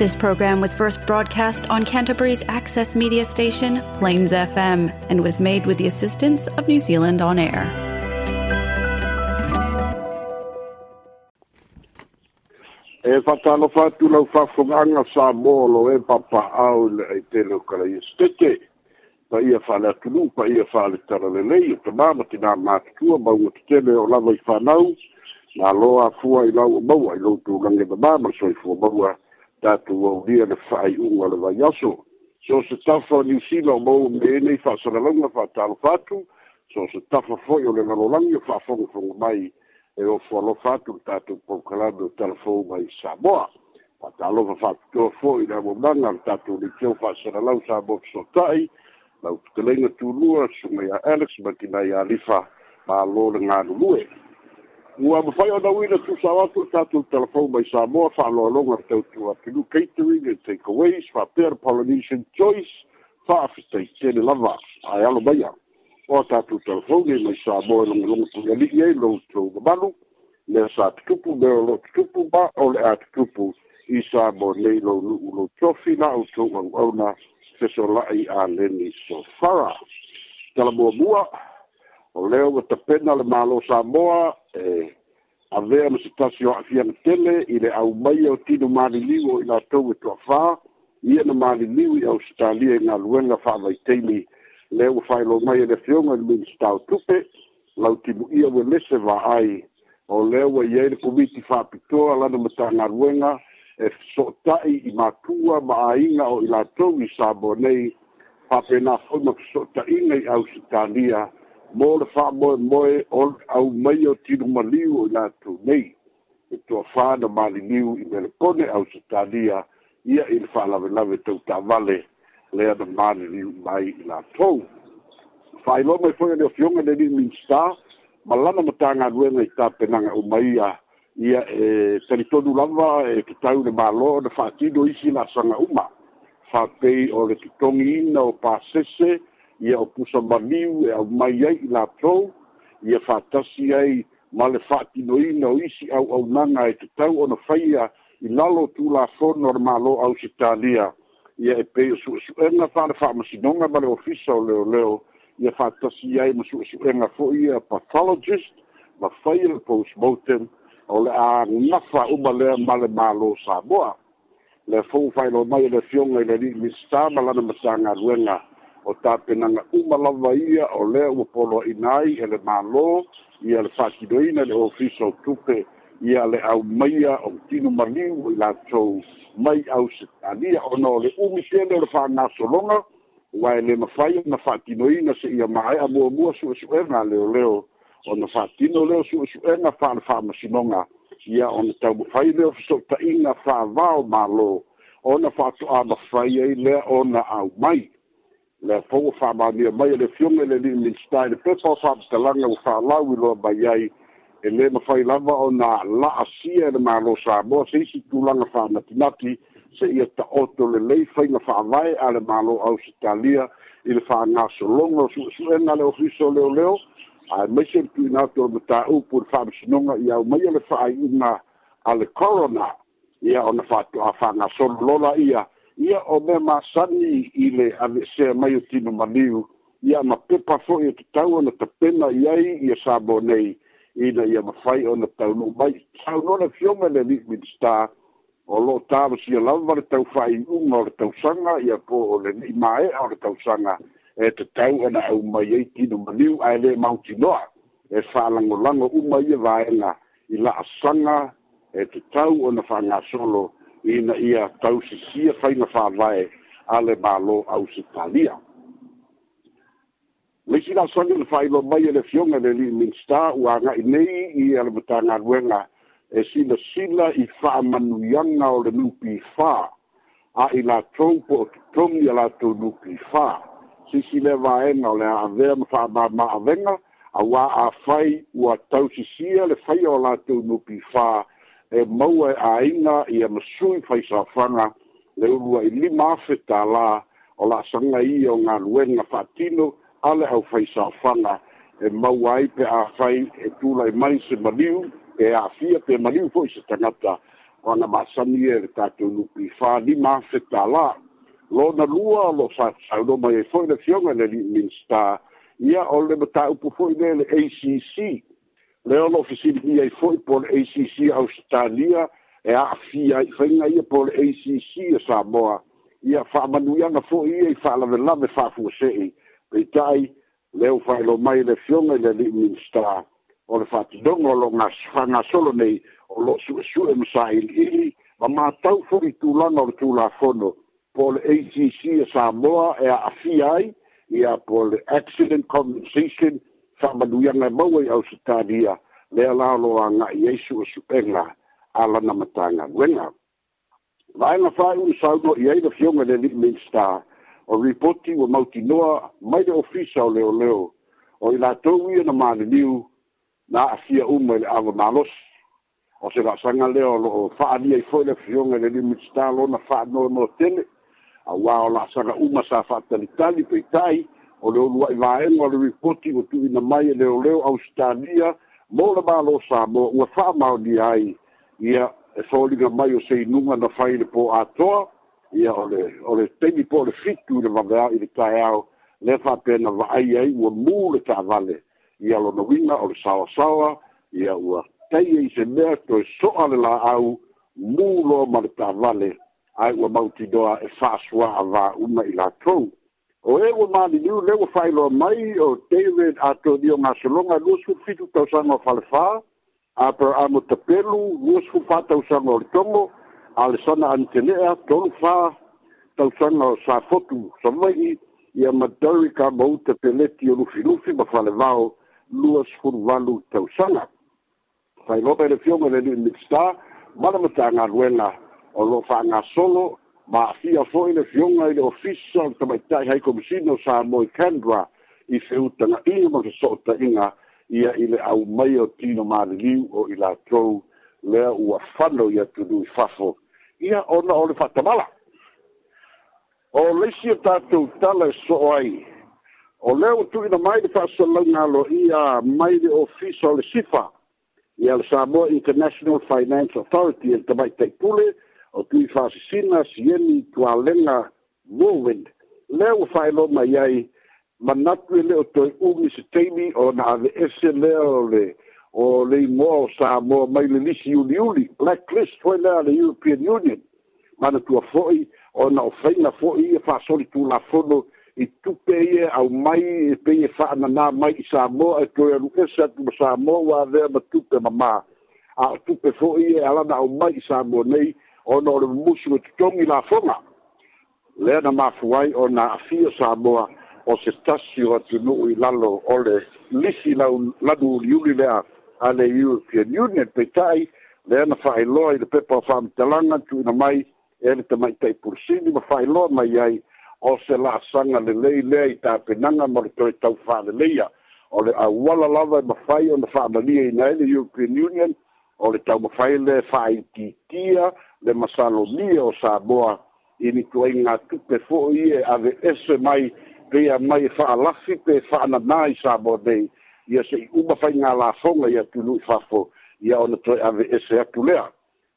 This program was first broadcast on Canterbury's access media station, Plains FM, and was made with the assistance of New Zealand On Air. E lau sa molo e tele Pa ia pa ia o tina o lava i i lau maua i maua tātou au lia le fai unga le vai aso. So se tawha ni mo o mou mene i whasaralanga whatalo whatu, so se tawha foi o le ngalolangi o dat mai e o whalo whatu tātou paukarado telefon mai Samoa. Whatalo whatu foi na mo manga tātou ni teo whasaralau Samoa sotai, lau tukalenga tūlua sunga ergs Alex die Alifa, ma lo le de lue. ua mafai ona uina tusaoa tu tatou telefon mai samoa fa'aloaloga le tautua pilu catering and takeaways fa'apea le polynesian choice fa'afetaitele lava ae alo maia o tatou telefon ai mai samoa e logologo tuiali'i ai loutou mamalu lea sa tutupu me o tutupu ma o le a tutupu i samoa nei lou lu'u lou tofi na outou au'auna fesola'i aleni sofara talamuamua o leo ua tapena le malo samoa e avea ma se tasi o afiana tele i le au mai au tino maliliu i latou e toafā ia na maliliu i ausitalia i galuega fa'avaiteili le ua faelo mai e le afioga i le minista o tupe lautimuia ua lese vāai o lea ua iai le komiti fa'apitoa lana matagaluega e so ota'i i matua ma āiga o i latou i sabo nei fa'apena foi ma fesoota'iga i ausitalia mo le fa moe moe o au mai o tino maliu o la tu nei e to fa na mali niu i mele pone au se talia ia il fa lave lave tau ta vale le a da mali niu mai i la tou fa i lome fonga ni o fionga ne ni min sta ma lana ma tanga ruenga i ta penanga o mai a ia e teritonu lava e kitau le malo na fa tido isi na sanga uma fa pei o le kitongi ina o pa sese e ia o pusa maniu e aumai ai i latou ia faatasi ai ma le faatinoina o isi auaunaga e tatau ona faia lalo tulafono o le mālo ausitalia ia e pei o suʻesuʻega faale faamasinoga ma le ofisa o leoleo ia faatasi ai ma pathologist ma faia le postmortem o le agafa uma lea ma le mālo samoa le fou faailoa mai o le fioga i le o tapenaga uma lava ia o lea ua poloaʻina ai e le mālō ia le fa'akiloina le ofisa o tupe ia le aumaia o tino maliu i latou mai au setania ona o le umi tele o le fa'agasologa uae le mafai ona fa'atinoina se'ia mae'a muamua su'esu'ega leoleo ona fa'atino leo su'esu'ega fa'ale fa'amasinoga ia ona taumafai leo fesoota'iga fāvao mālō ona fa'ato'a mafai ai lea ona aumai le fo'u fa'amānia mai e le fioga i le li'i minista e i le pesos ha'afetalaga ua fa'alau i loa mai ai e lē mafai lava ona la e le mālo samoa se isi tulaga fa'anatinati se ia ta'oto lelei faiga fa'avae a le mālo ausitalia i le fa'agasologa o su'esu'ega le ofiso leoleo ae maise le tuina atu le matāupu le fa'amasinoga i au maia le fa'ai'una a le corona ia ona na so lola ia ia o me masani i le ave se mai o tino maliu ia ma pepa fo e te tau ana te pena i ai i a sabo nei i na ia ma fai ana tau no mai tau nona fiome le Lidmin Star o lo tāwa si a lawa le tau fai unga o le tau sanga i a po o le ni mae o le tau sanga e te tau ana au mai ei tino maliu ai le mauti noa e whalango lango umai e vaenga i la asanga e te tau ana whanga solo e ina ia tau tausisia faina fa'avae a le mālō ausitalia leisi lasagi le fa'ailo mai e le fioga le liminsta anga i nei ia le matagaluega e silasila i manu yanga o le nupifā a i latou po o totogi a latou nupifā si le vaega o le aavea ma fa'amāmā'avega auā afai ua tausisia le faia o latou nupifā la e maua e aina i e masui fai whanga le urua i lima afeta la o la sanga i o ngā ruenga whātino ale au fai sa whanga e mau ai pe a whai e tūlai mai se maliu e a fia pe maliu fo i se tangata o ana masani e re tātou nupi whā lima afe la lo na lua lo sa sau no mai foi e na fiona le minsta ia o le mata upo foi le ACC leo lo fisili ia i foi por ACC Australia e a fia i whainga ia por ACC e Samoa ia whaamanuianga fo ia i whaalawelame whaafuasei pei tai leo whaelo mai le fionga i le Livingstar o le whaatidongo lo ngā whangasolo nei o lo suesue msa ili ma mātau fori tūlanga o le tūlafono po le ACC e Samoa e a FIA ai a po le Accident Compensation fa'amaluiaga maua e i ausitalia lea la lo aga'i ai su'esu'ega alana matagaluega vaega fa'ai'u sauloa i ai la fioga le li'iminstar o ripoti ua mautinoa mai le ofisa o leoleo o i latou ia na maliliu na a'afia uma i le ava malosi o se la'asaga lea o lo'o fa'alia i fo'i le fioga i le li'iminstar lona fa'anoe mo tele auā o la'asaga uma sa fa'atalitali peitai o le olu ai vaega o le ripoti ua tu'uina mai e leoleo ausitalia mo le malo samoa ua fa'amaonia ai ia e foliga mai o se inuga na fai le po atoa ia o le o le taimi po o le fitu i le vaveao i le taeao le faapena va'ai ai ua mū le ta'avale ia lona uiga o le saoasaoa ia ua taia i se mea toe so'a le la'au mū lo ma le ta'avale ae ua mautinoa e fa'asoa'a vā'una i latou o e ua maliliu le ua faailoa mai o david atolio gasologa luasufufitu tausaga o falefā a peraamo tapelu luasufufā tausaga o le togo a le sana anitenea tolufā tausaga o safotu savai ia madari kamauta peleti o lufilufi ma falevao luasufuluvalu tausaga failoa mai le fioga le nimitstar mala matagaluega o loo faagasolo maafia foʻi le fioga i le ofisa o le tamaitaʻi haikomisina o sa moe candra i feutagaʻiga ma se soʻotaʻiga ia i le aumaia o tino maliliu o i latou lea ua fano ia tunui fafo ia ona o le faatamala o leisi o e tatou tala e soo ai o lea ua tuuina mai le faasalauga aloaia mai le ofisa o le sifa ia le samoa international finance authority e le tamaitaʻi pule o tui fasina sieni tualenga whirlwind. Leo whaelo mai ai, manatu e leo toi umi se teimi o na ave ese leo le, o le imoa o sa amoa mai le lisi uli uli, blacklist foi lea le European Union. Mana tua foi, o na o feina foi e fasori tu la fono i tupe ia au mai e pe ia whaana nā mai i Samoa e koe anu esa tu ma Samoa wā vea ma tupe ma mā. A tupe fo ia e alana au mai i Samoa nei, ona o le mumusi le totogi lafoga lea na mafuai ona afia samoa o se tasi o atunuu i lalo o le lisi lanu uliuli lea a le european union peita'i lea na fa'ailoa i le pepa o faamatalaga tuina mai e le tamaita'i pulusini ma fa'ailoa mai ai o se la'asaga lelei lea i tapenaga ma le toe tau fa'aleleia o le auala lava e mafai ona fa'amalia ina ai le european union o le taumafai le fa'aitiitia le masalonia o saboa i lituaiga tupe fo'i e ave ese mai peia mai e fa'alafi pe fa'ananā i saboa nei ia se'i uma faigalafoga ia tulu'i fafo ia ona toe ave ese atu lea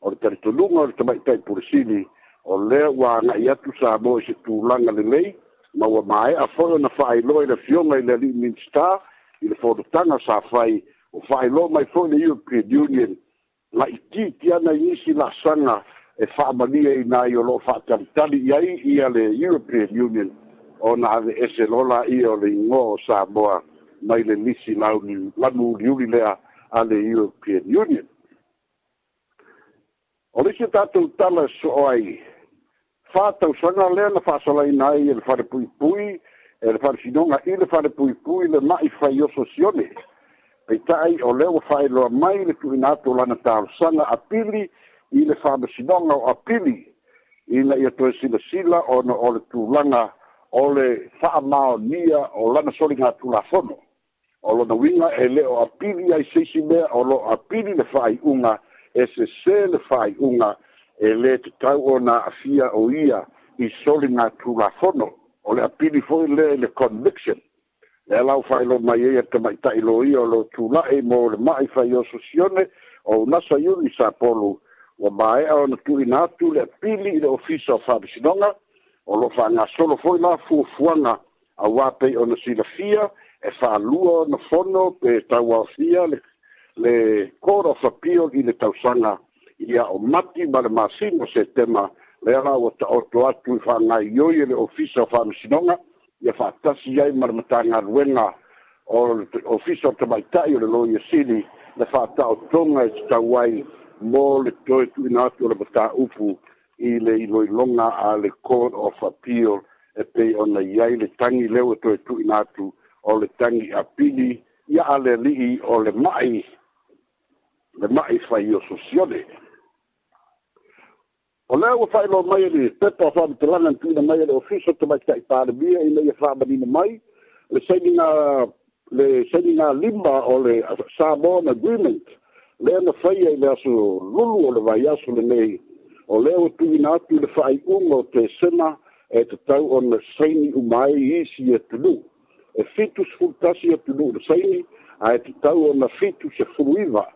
o le talitonuga o le tama'itai pulesili o lea ua aga'i atu saboa i se tulaga lelei ma ua mae'a fo'i ona fa'ailoa i le fioga i le ali'i minista i le folotaga sa fai ua fa'ailoa mai fo'i le european union ma itiiti ana i isi la'asaga e whaamania i nā i o loo whaatamitani i ai i a le European Union o nā ave ese lola i o le ngō Samoa mai le nisi lau ni lanu uri uri lea a le European Union. O le se tātou tala so ai, whātau sanga lea na whāsala i nā i e le whare pui pui, e le whare sinonga i le whare pui pui le mai whai oso sione. Pei tai o leo whai loa mai le tuinato lana tāru sanga a pili, i le faamasinoga o apili ina ia toe silasila ona o le tulaga o le faamaonia o lana soligatulafono o lona uiga e lē o apili ai seisi mea o loo apili le faaiʻuga e sesē le faaiʻuga e lē tatau ona afia o ia i soligatulafono o le apili foʻi lē le conviction e lau failo mai ai te maitaʻi lo ia o lo tulaʻi mo le maʻi faiososione ou nasa iuni sa polu ua maea ona tuuina atu le apili i le ofisa o faamasinoga o loo faagasolo foi la fuafuaga auā pei ona silafia e faalua no fono pe tauaofia le coro o fapio i le tausaga ia o mati ma le masino setema lea o ua taoto atu i faagaioi e le ofisa o faamasinoga ia faatasi ai ma le matagaluega o ofisa o tamaitaʻi o le loia sili le faataotoga e tawai mo le toe tuina atu o le mataupu i le iloiloga a le court of appeal e pei ona iai le tagi leu e toe tuina atu o le tagi apili ia a le ali'i o le ma'i le ma'i faio sosiole o lea ua fa'ailo mai ali pepa o fa'amatalaga na tuina mai a le ofisa tamaita'i palemia ina ia fa'amanina mai le sainiga le sainiga lima o le samoan agreement le na fai ai le aso lulu o le vai aso le nei o le o tu ina atu le fai unga o te sena e te tau o na saini umai isi e tulu e fitus fultasi e tulu le saini a e te tau o na fitus e furuiva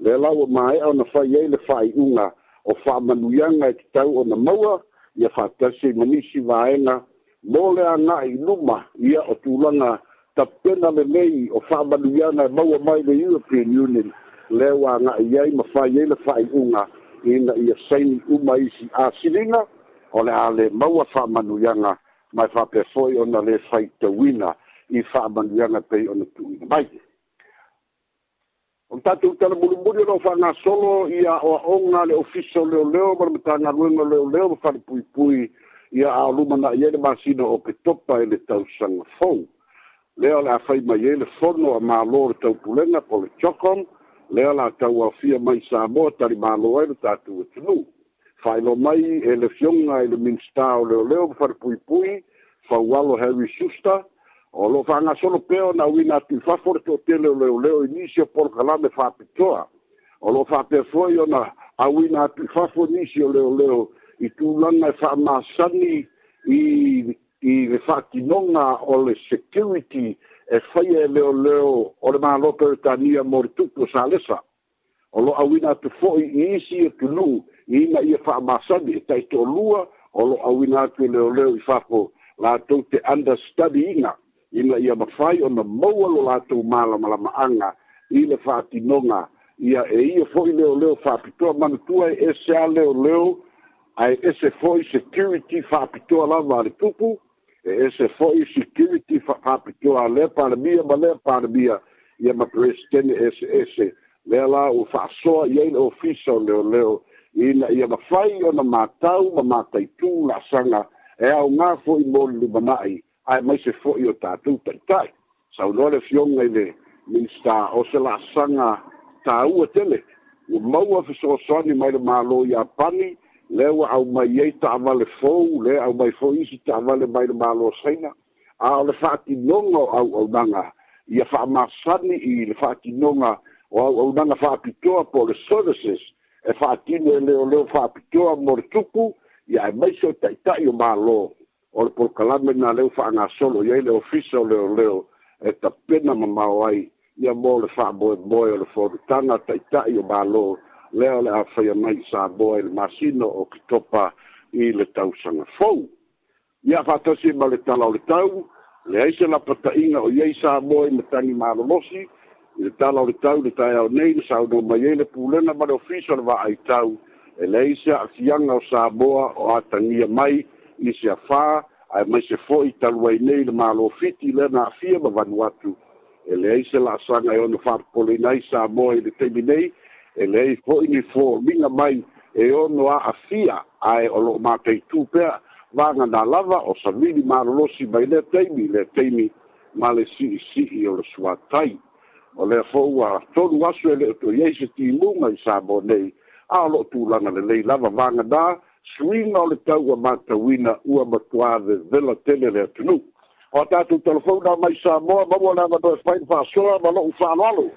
le lau o mai au na fai ai le fai unga o fa manuyanga e te tau o na maua ia fatasi manisi vaenga mo le ana i luma ia o tulanga tapena le nei o fa manuyanga e maua mai le European Union lewa nga ia i mafa ia le fai unga i na ia saini uma i si a silinga o le ale maua fa manu yanga mai fa pe foi ona le fai te wina i fa manu yanga pe ona tu i mai o tatu utala mulumuri o fa nga solo i a oa onga le ofiso leo leo mara mta nga luenga leo leo fa le pui pui i a a luma na ia le masino o pe topa e le tau sanga fau leo le a fai mai e le fono a maa lor tau pulenga po le chokong lea latau aofia mai sa moa e ai le tatou atunū e faailo mai e le fioga i e le minista o leoleo ma falepuipui faualo harry suster o loo na pea ona auina atu i fafo le toʻatele o leoleo i nisi o polokalame faapitoa o loo faapeafoi ona auina atu i fafo nisi o leoleo i fa e faamasani i i fa le faatinoga o le security e faia e leo leo o le mālope o tania mo le tupu o sālesa o lo awina atu fo'i i isi e tunu i ina ia fa'amasani e, e taitoʻalua o lo awina atu e leo leo i fafo latou te understudyina ina ia mafai ona maua lo latou malamalamaaga i le fa'atinoga ia e ia fo'i e leoleo fa'apitoa manatua e ese a leoleo ae ese fo'i security fa'apitoa lava a le tupu e se foi security fa pa que a le para mia ma le para mia e ma presten es es le la o fa so e ele oficial le le e na e ma fai o na matau ma matai tu la sanga e au nga foi bol lu banai ai mai se foi o tatu per tai sa o le fion e le minsta o se la sanga tau o tele o mau a fa so so ni mai le malo ya pani le ua aumai ai taamale fou le aumai fou isi taamale mai le malosaina a o le fa'atinoga o auaunaga ia fa'amasani i le fa'atinoga o auaunaga fa'apitoa po le services e fa'atino e leoleo fa'apitoa mo le tupu ia e maise o ita'ita'i o mālō o le polokalame na leu fa'agasolo i ai le ofisa o leoleo e tapena mamao ai ia mo le fa'amoemoe o le folutaga ta'ita'i o mālō lea af le mij sa boa e le masino o kitopa i le tausaga fou ia faatasi ma le tala o le tau leai se lapata'iga o iai sa boa i de malolosi i le tala o le tau le taeao nei le saunou mai ai e le pulena ma le ofisa o le va'aitau e leai se o sa boa o mai i se afā ae mai se talu nei le malofiti lena van ma vanu atu e leai se la'asaga e ona fa'apopolena ai sa boa i le e lei foi ni fo minga mai e ono a afia ai o lo ma te tu pe vanga na lava o sa mini ma lo si mai le teimi le teimi ma le si si i o le sua tai o le fo wa to lu asu e le to ye se ti mu mai sa bo nei a lo tu langa le lei lava vanga da swing o le tau wa ma te wina u a matua de vela tele le tunu o tatu telefona mai sa mo ma mo na ma to spain fa so ma lo u fa no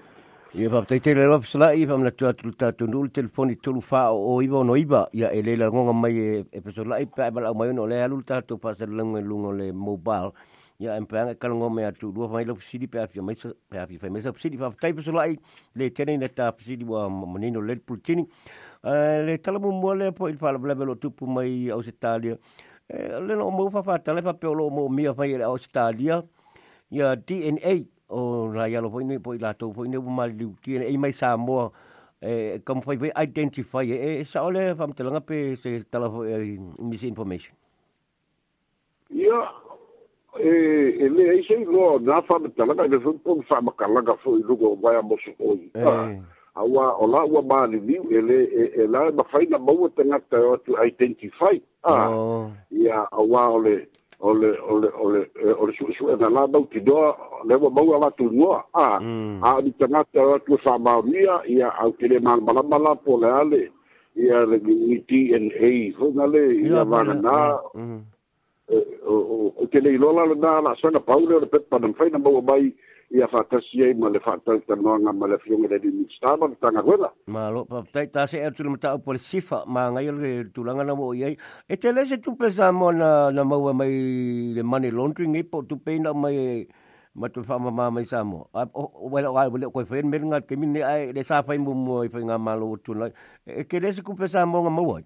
Ia pa tei tere la fisla i fa mna tua tu ta tu nul telefoni tu fa o iba no iba ia ele la ngonga mai e e pesla i pa bala mai no le alu ta tu pa se lengo lungo le mobile ia em pa ka ngo me atu lu fa lo fisili pa fi mai pa fi fa mai fisili fa tei pesla i le tene na ta fisili wa manino le pultini le talamu mo le po il fa la belo tupu mai au Italia le no mo fa fa tala fa pe lo mo mia fa ia au Italia ia DNA o la yalo foi ni poi la to foi bu mal di ti e mai sa mo e kom foi ve identify e sa ole fam te langa pe se tala e, mis information yo e e le ai sei lo na fam te langa de fun pon fam ka langa foi lu go vai mo so oi a e. wa o wa ba ni ni e le e, e la ba fai na mo te na te o tu identify ah ya a wa ole ole ole ole e, ole su su na na dau ti do le mo mau ala tu no a mm. a di tanga ta tu sa ma ia au kele mal mala mala po le ale ia le ti en e fo na le ia va na e, o o kele lo la na na sona paule le pet pa na fai na mau mai ia fatasi e ma le fatal tanoanga ma le fionga le dimi stama le tanga huela. Ma lo, pa tai tase e tulu mata upo sifa ma ngai le tulanga na mo E te lese tu pesa na, na maua mai le money laundering ipo e, tu peina mai ma tu fama ma mai samo mo. Wela o ai wale koe fein meri ngat kemi ne ai le sa fai mu mo i fai ngā malo o tunai. E, e ke lese ku pesa mo ngā maua i?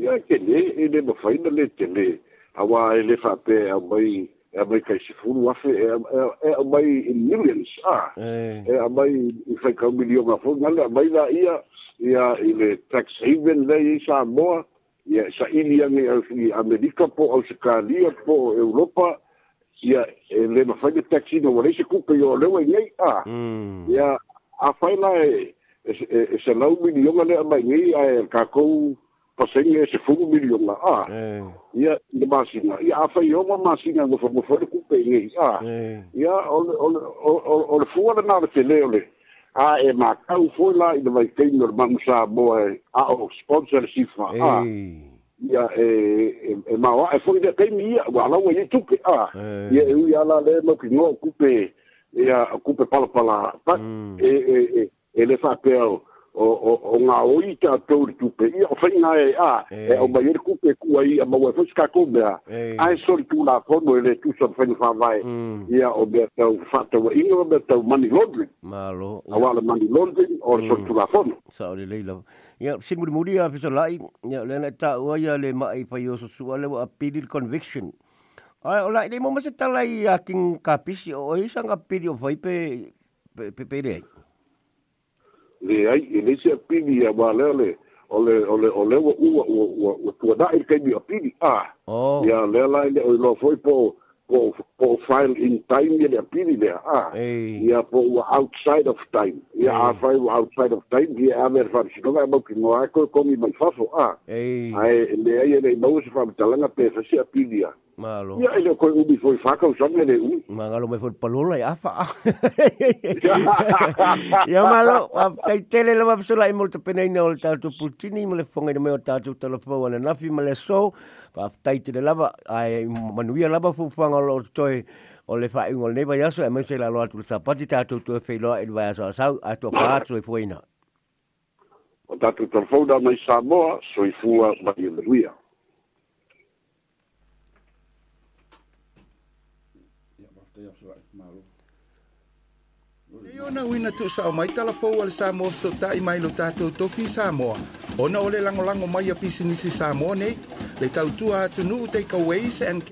Ia ke ne, e le mawhaina le te ne. Hawa e le fape au mai amai taisifulu afe e eh, eh, eh, amai in millions a ah. e amai i faikau milioga foi gale amai la ia ia i le tax haven lei i samoa ia saʻili age i amerika po ausikalia po europa ia e le mafaiga taxi na ua leise kupe i o leua igei a ia afai la e e, e, e salau milioga le amai gei ae kākou pasenga se fugu miliona a ia le masina ia afa i oma masina go fogo fogo ku penge a ia ol ol ol ol fuga na le tele ole a e ma foi la i le vai kei no manu sa boa a o sponsor sifa ah, a ia e e ma o foi de kei ia wa la o tu ah, é. a ia e ia la le mo ki no ku pe ia ku pe pala pa e e e ele fa é peo o o o nga o i to tu pe i o fainga e a e o mai ku pe ku ai a mau fo e ska ko bea ai so tu la fo no e le tu so fai fa vai ia o be ta o fa to i o be ta mani laundry malo a wala mani laundry o mm. so tu la fo sa o le leila ia sin muri muri a fiso lai ia le na ta o e ia le ma ai pa yo so su le a pilir conviction ai ola le mo ma se tala i a king kapisi o isa sanga pili o vai pe pe pe le ai e lesi a alleen, alleen malele o le o le o le ua ua ua ua ua tuanaʻi le a a oh. la file in time die le a ja voor outside of time ia afai outside of time ia ave le faamasinoga e maukinoa e koe komi mai fafo a ae leai e leimau se talanga pefasi a a Malo. Ja, ich kann um mich voll Fahrkauf schon mit U. Malo, mir voll Palola, ja, fa. Ja, Malo, tai tele la mapsula i molta pena ina o tatu putini, mo le fonga ina meo tatu telefo, ana nafi ma le so, pa tai tele lava, ai manuia lava fufanga lo toi, o le fa ingo neva ya so emese la lo atu sapati tatu tu fe lo el va so sa atu fa tu foi na o tatu telefo da mai samoa soifua ma ia Ona uina tu sa o mai tala fau al sa mo so ta i mai lo tato tofi sa mo. Ona ole lango lango mai a pisi nisi sa mo nei. Le tau tua tu nuu te kaweis and...